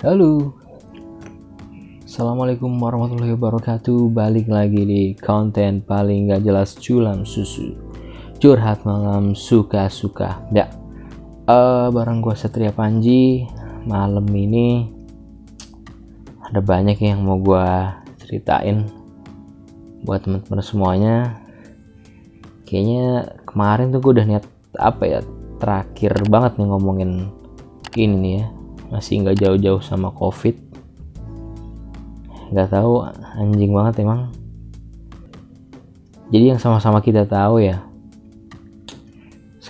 Halo. Assalamualaikum warahmatullahi wabarakatuh. Balik lagi di konten paling gak jelas culam susu. Curhat malam suka-suka. Ya uh, Barang gue Satria Panji Malam ini Ada banyak yang mau gue ceritain Buat teman-teman semuanya. Kayaknya kemarin tuh gue udah niat Apa ya Terakhir banget nih ngomongin Ini nih ya Masih nggak jauh-jauh sama covid. Nggak tahu anjing banget emang. Jadi yang sama-sama kita tahu ya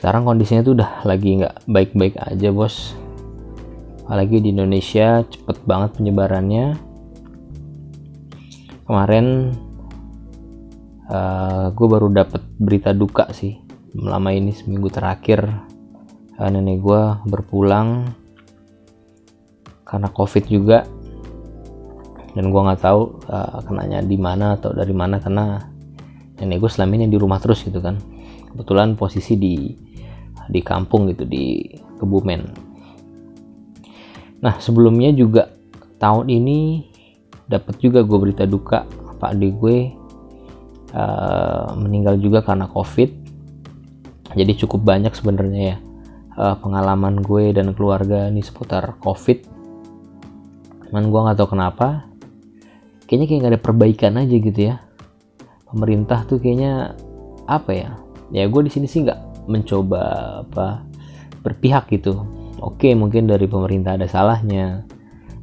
sekarang kondisinya tuh udah lagi nggak baik-baik aja bos. Apalagi di Indonesia cepet banget penyebarannya. Kemarin uh, eh, gue baru dapet berita duka sih lama ini seminggu terakhir. Uh, nenek gue berpulang karena covid juga. Dan gue nggak tahu uh, kenanya di mana atau dari mana karena nenek gue selama ini di rumah terus gitu kan. Kebetulan posisi di di kampung gitu di Kebumen. Nah sebelumnya juga tahun ini dapat juga gue berita duka pak adik gue uh, meninggal juga karena covid. Jadi cukup banyak sebenarnya ya uh, pengalaman gue dan keluarga ini seputar covid cuman gue nggak tahu kenapa. Kayaknya kayak gak ada perbaikan aja gitu ya. Pemerintah tuh kayaknya apa ya? Ya gue di sini sih nggak mencoba apa berpihak gitu. Oke mungkin dari pemerintah ada salahnya.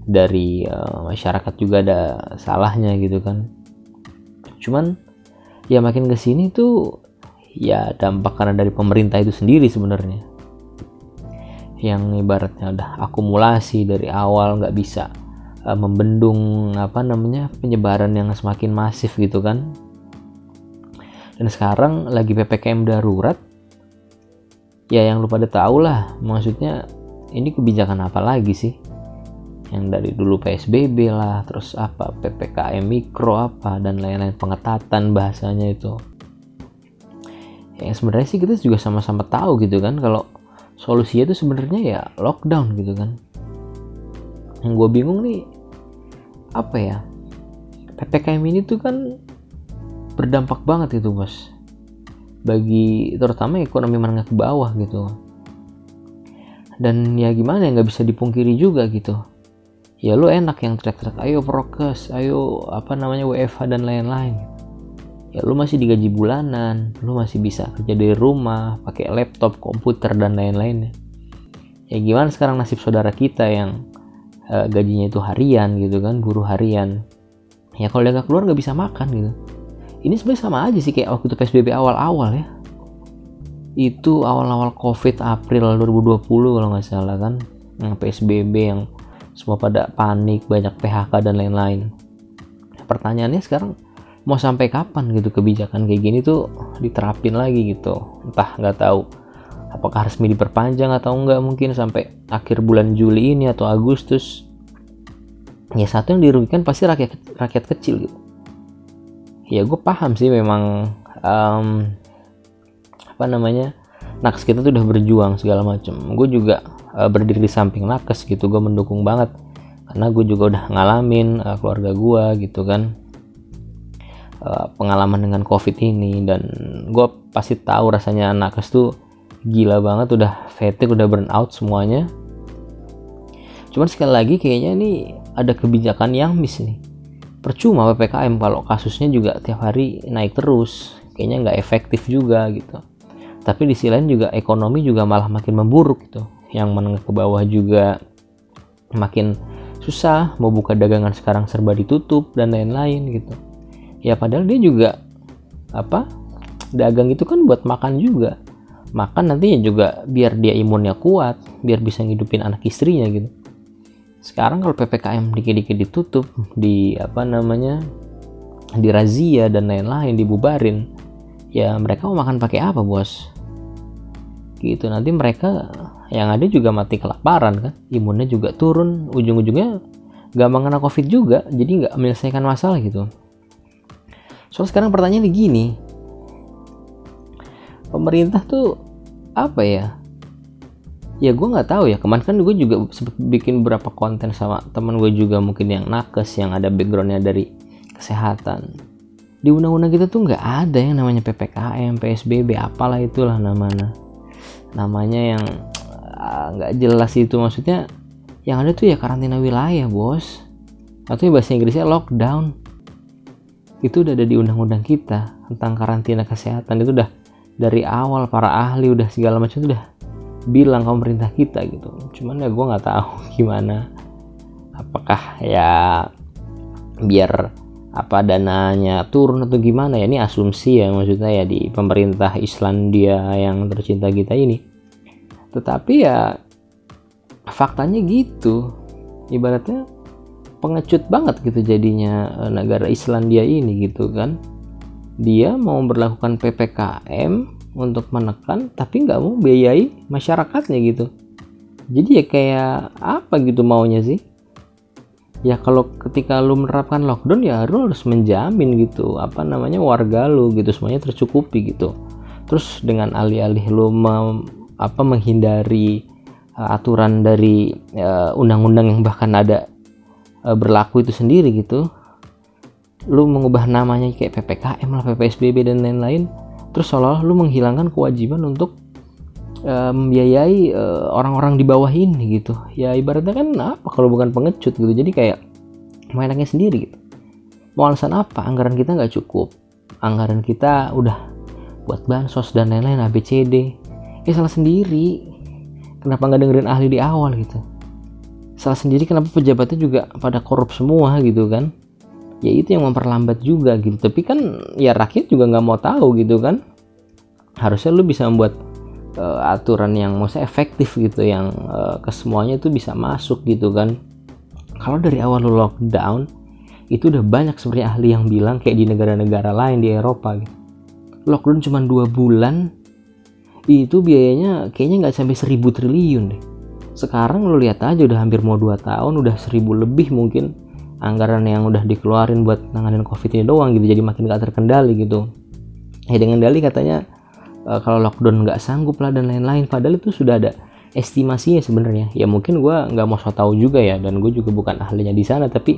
Dari uh, masyarakat juga ada salahnya gitu kan. Cuman ya makin ke sini tuh ya dampak karena dari pemerintah itu sendiri sebenarnya. Yang ibaratnya udah akumulasi dari awal nggak bisa uh, membendung apa namanya penyebaran yang semakin masif gitu kan. Dan sekarang lagi ppkm darurat ya yang lu pada tahu lah maksudnya ini kebijakan apa lagi sih? Yang dari dulu PSBB lah terus apa PPKM mikro apa dan lain-lain pengetatan bahasanya itu. Yang sebenarnya sih kita juga sama-sama tahu gitu kan kalau solusinya itu sebenarnya ya lockdown gitu kan yang gue bingung nih apa ya? Ppkm ini tuh kan berdampak banget itu bos bagi terutama ekonomi menengah ke bawah gitu. Dan ya gimana ya nggak bisa dipungkiri juga gitu. Ya lu enak yang teriak-teriak ayo prokes ayo apa namanya WFH dan lain-lain. Ya lu masih digaji bulanan lu masih bisa kerja dari rumah pakai laptop komputer dan lain-lain ya gimana sekarang nasib saudara kita yang uh, gajinya itu harian gitu kan buruh harian. Ya kalau dia nggak keluar nggak bisa makan gitu. Ini sebenarnya sama aja sih kayak waktu itu psbb awal-awal ya. Itu awal-awal covid April 2020 kalau nggak salah kan. Yang psbb yang semua pada panik banyak PHK dan lain-lain. Pertanyaannya sekarang mau sampai kapan gitu kebijakan kayak gini tuh diterapin lagi gitu? Entah nggak tahu apakah resmi diperpanjang atau enggak mungkin sampai akhir bulan Juli ini atau Agustus? Ya satu yang dirugikan pasti rakyat rakyat kecil gitu. Ya gue paham sih memang um, apa namanya nakes kita tuh udah berjuang segala macam gue juga uh, berdiri di samping nakes gitu gue mendukung banget. Karena gue juga udah ngalamin uh, keluarga gue gitu kan uh, pengalaman dengan covid ini. Dan gue pasti tahu rasanya nakes tuh gila banget udah fatigue udah burn out semuanya. Cuman sekali lagi kayaknya ini ada kebijakan yang miss nih. Percuma PPKM kalau kasusnya juga tiap hari naik terus. Kayaknya nggak efektif juga gitu. Tapi di sisi lain juga ekonomi juga malah makin memburuk gitu. Yang menengah ke bawah juga makin susah. Mau buka dagangan sekarang serba ditutup dan lain-lain gitu. Ya padahal dia juga apa dagang itu kan buat makan juga makan nantinya juga biar dia imunnya kuat biar bisa ngidupin anak istrinya gitu. Sekarang kalau ppkm dikit-dikit ditutup di apa namanya di razia dan lain-lain dibubarin ya mereka mau makan pakai apa bos? Gitu nanti mereka yang ada juga mati kelaparan kan imunnya juga turun ujung-ujungnya gampang kena covid juga jadi nggak menyelesaikan masalah gitu. Soal sekarang pertanyaan gini pemerintah tuh apa ya? Ya gue nggak tahu ya. Kemarin kan gue juga bikin beberapa konten sama teman gue juga mungkin yang nakes yang ada backgroundnya dari kesehatan. Di undang-undang kita tuh nggak ada yang namanya ppkm psbb apalah itulah namanya. Namanya yang ah, nggak uh, jelas itu. Maksudnya yang ada tuh ya karantina wilayah bos. Atau bahasa Inggrisnya lockdown. Itu udah ada di undang-undang kita tentang karantina kesehatan. Itu udah dari awal para ahli udah segala macam udah bilang pemerintah kita gitu. Cuman ya gue nggak tahu gimana. Apakah ya biar apa dananya turun atau gimana ya? Ini asumsi ya maksudnya ya di pemerintah Islandia yang tercinta kita ini. Tetapi ya faktanya gitu. Ibaratnya pengecut banget gitu jadinya eh, negara Islandia ini gitu kan dia mau berlakukan PPKM untuk menekan tapi nggak mau biayai masyarakatnya gitu. Jadi ya kayak apa gitu maunya sih? Ya kalau ketika lu menerapkan lockdown ya lu harus menjamin gitu apa namanya warga lu gitu semuanya tercukupi gitu. Terus dengan alih-alih lu mem, apa menghindari uh, aturan dari uh, undang-undang uh, yang bahkan ada uh, berlaku itu sendiri gitu lu mengubah namanya kayak PPKM lah PPSBB dan lain-lain terus seolah-olah lu menghilangkan kewajiban untuk uh, membiayai uh, orang-orang di bawah ini gitu. Ya ibaratnya kan apa kalau bukan pengecut gitu jadi kayak mainannya sendiri gitu. Mau alasan apa? Anggaran kita nggak cukup. Anggaran kita udah buat bansos dan lain-lain ABCD ya salah sendiri. Kenapa nggak dengerin ahli di awal gitu? Salah sendiri kenapa pejabatnya juga pada korup semua gitu kan ya itu yang memperlambat juga gitu. Tapi kan ya rakyat juga nggak mau tahu gitu kan. Harusnya lu bisa membuat uh, aturan yang maksudnya efektif gitu yang uh, ke semuanya itu bisa masuk gitu kan. Kalau dari awal lu lockdown itu udah banyak sebenarnya ahli yang bilang kayak di negara-negara lain di Eropa gitu. lockdown cuma dua bulan itu biayanya kayaknya nggak sampai seribu triliun deh. Sekarang lu lihat aja udah hampir mau dua tahun udah seribu lebih mungkin anggaran yang udah dikeluarin buat nanganin covid ini doang gitu jadi makin gak terkendali gitu. Ya dengan dalih katanya uh, kalau lockdown nggak sanggup lah dan lain-lain padahal itu sudah ada estimasinya sebenarnya. Ya mungkin gue nggak mau so tau juga ya dan gue juga bukan ahlinya di sana tapi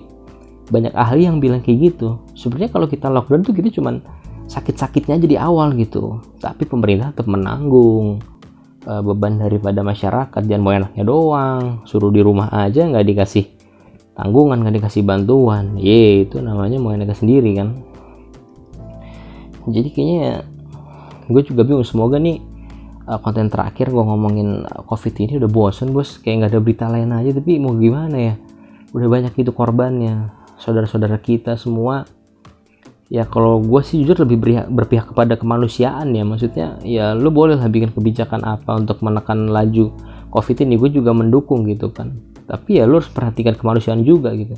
banyak ahli yang bilang kayak gitu. Sebenarnya kalau kita lockdown tuh kita cuman sakit-sakitnya aja di awal gitu. Tapi pemerintah tetap menanggung uh, beban daripada masyarakat. Jangan mau enaknya doang suruh di rumah aja nggak dikasih tanggungan kan dikasih bantuan. Ye itu namanya mereka sendiri kan. Jadi kayaknya gue juga bingung. Semoga nih uh, konten terakhir gue ngomongin uh, covid ini udah bosen bos. Kayak nggak ada berita lain aja. Tapi mau gimana ya? Udah banyak itu korbannya. Saudara-saudara kita semua. Ya kalau gue sih jujur lebih berpihak, berpihak kepada kemanusiaan ya. Maksudnya ya lo boleh lah bikin kebijakan apa untuk menekan laju covid ini. Gue juga mendukung gitu kan tapi ya lu harus perhatikan kemanusiaan juga gitu.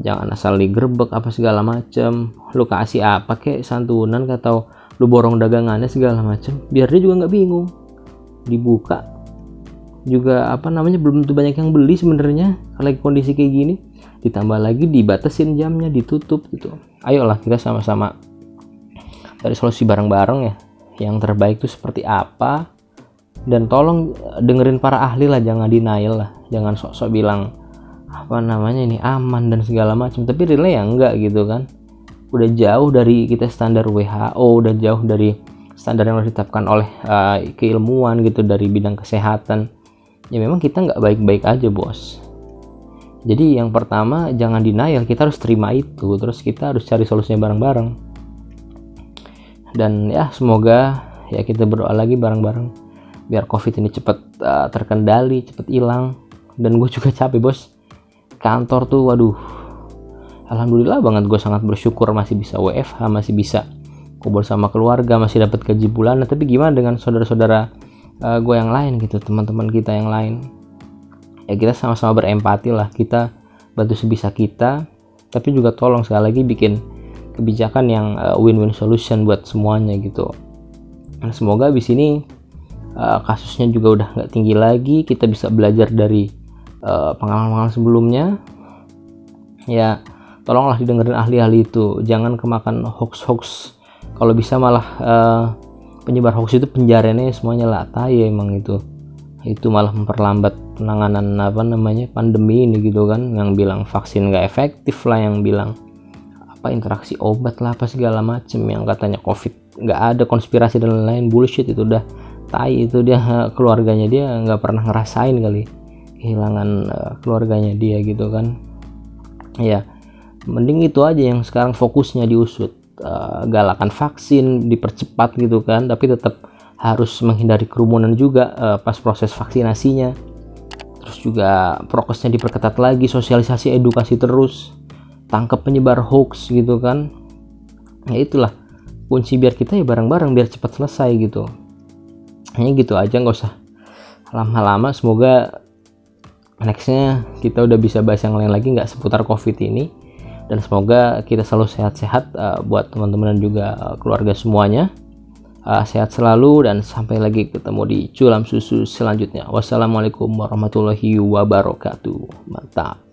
Jangan asal digerebek apa segala macem. Lu kasih apa kek santunan atau lu borong dagangannya segala macem biar dia juga nggak bingung. Dibuka juga apa namanya belum tentu banyak yang beli sebenarnya. Lagi kondisi kayak gini ditambah lagi dibatasin jamnya ditutup gitu. Ayolah kita sama-sama dari solusi bareng-bareng ya. Yang terbaik itu seperti apa dan tolong dengerin para ahli lah jangan denial lah. Jangan sok-sok bilang apa namanya ini aman dan segala macam. Tapi relay ya enggak gitu kan. Udah jauh dari kita standar WHO udah jauh dari standar yang ditetapkan oleh uh, keilmuan gitu dari bidang kesehatan. Ya memang kita nggak baik-baik aja bos. Jadi yang pertama jangan denial. Kita harus terima itu. Terus kita harus cari solusinya bareng-bareng. Dan ya semoga ya kita berdoa lagi bareng-bareng biar covid ini cepet uh, terkendali cepet hilang. Dan gue juga capek bos. Kantor tuh waduh. Alhamdulillah banget gue sangat bersyukur masih bisa WFH masih bisa kumpul sama keluarga masih dapat gaji bulanan. Tapi gimana dengan saudara-saudara uh, gue yang lain gitu teman-teman kita yang lain? Ya kita sama-sama berempati lah kita bantu sebisa kita. Tapi juga tolong sekali lagi bikin kebijakan yang uh, win-win solution buat semuanya gitu. Nah, semoga di sini uh, kasusnya juga udah nggak tinggi lagi. Kita bisa belajar dari uh, pengalaman-pengalaman sebelumnya. Ya tolonglah didengerin ahli-ahli itu. Jangan kemakan hoax-hoax. Kalau bisa malah uh, penyebar hoax itu penjaranya semuanya lah tai emang itu. Itu malah memperlambat penanganan apa namanya pandemi ini gitu kan. Yang bilang vaksin nggak efektif lah yang bilang apa interaksi obat lah apa segala macem. Yang katanya covid nggak ada konspirasi dan lain-lain bullshit itu udah tai itu dia keluarganya dia nggak pernah ngerasain kali kehilangan uh, keluarganya dia gitu kan. Ya mending itu aja yang sekarang fokusnya diusut uh, galakan vaksin dipercepat gitu kan tapi tetap harus menghindari kerumunan juga uh, pas proses vaksinasinya. Terus juga prokesnya diperketat lagi sosialisasi edukasi terus tangkap penyebar hoax gitu kan. Ya itulah kunci biar kita ya bareng-bareng biar cepat selesai gitu hanya gitu aja nggak usah lama-lama. Semoga nextnya kita udah bisa bahas yang lain lagi nggak seputar covid ini. Dan semoga kita selalu sehat-sehat uh, buat teman-teman dan juga uh, keluarga semuanya. Uh, sehat selalu dan sampai lagi ketemu di culam susu selanjutnya. Wassalamualaikum warahmatullahi wabarakatuh. Mantap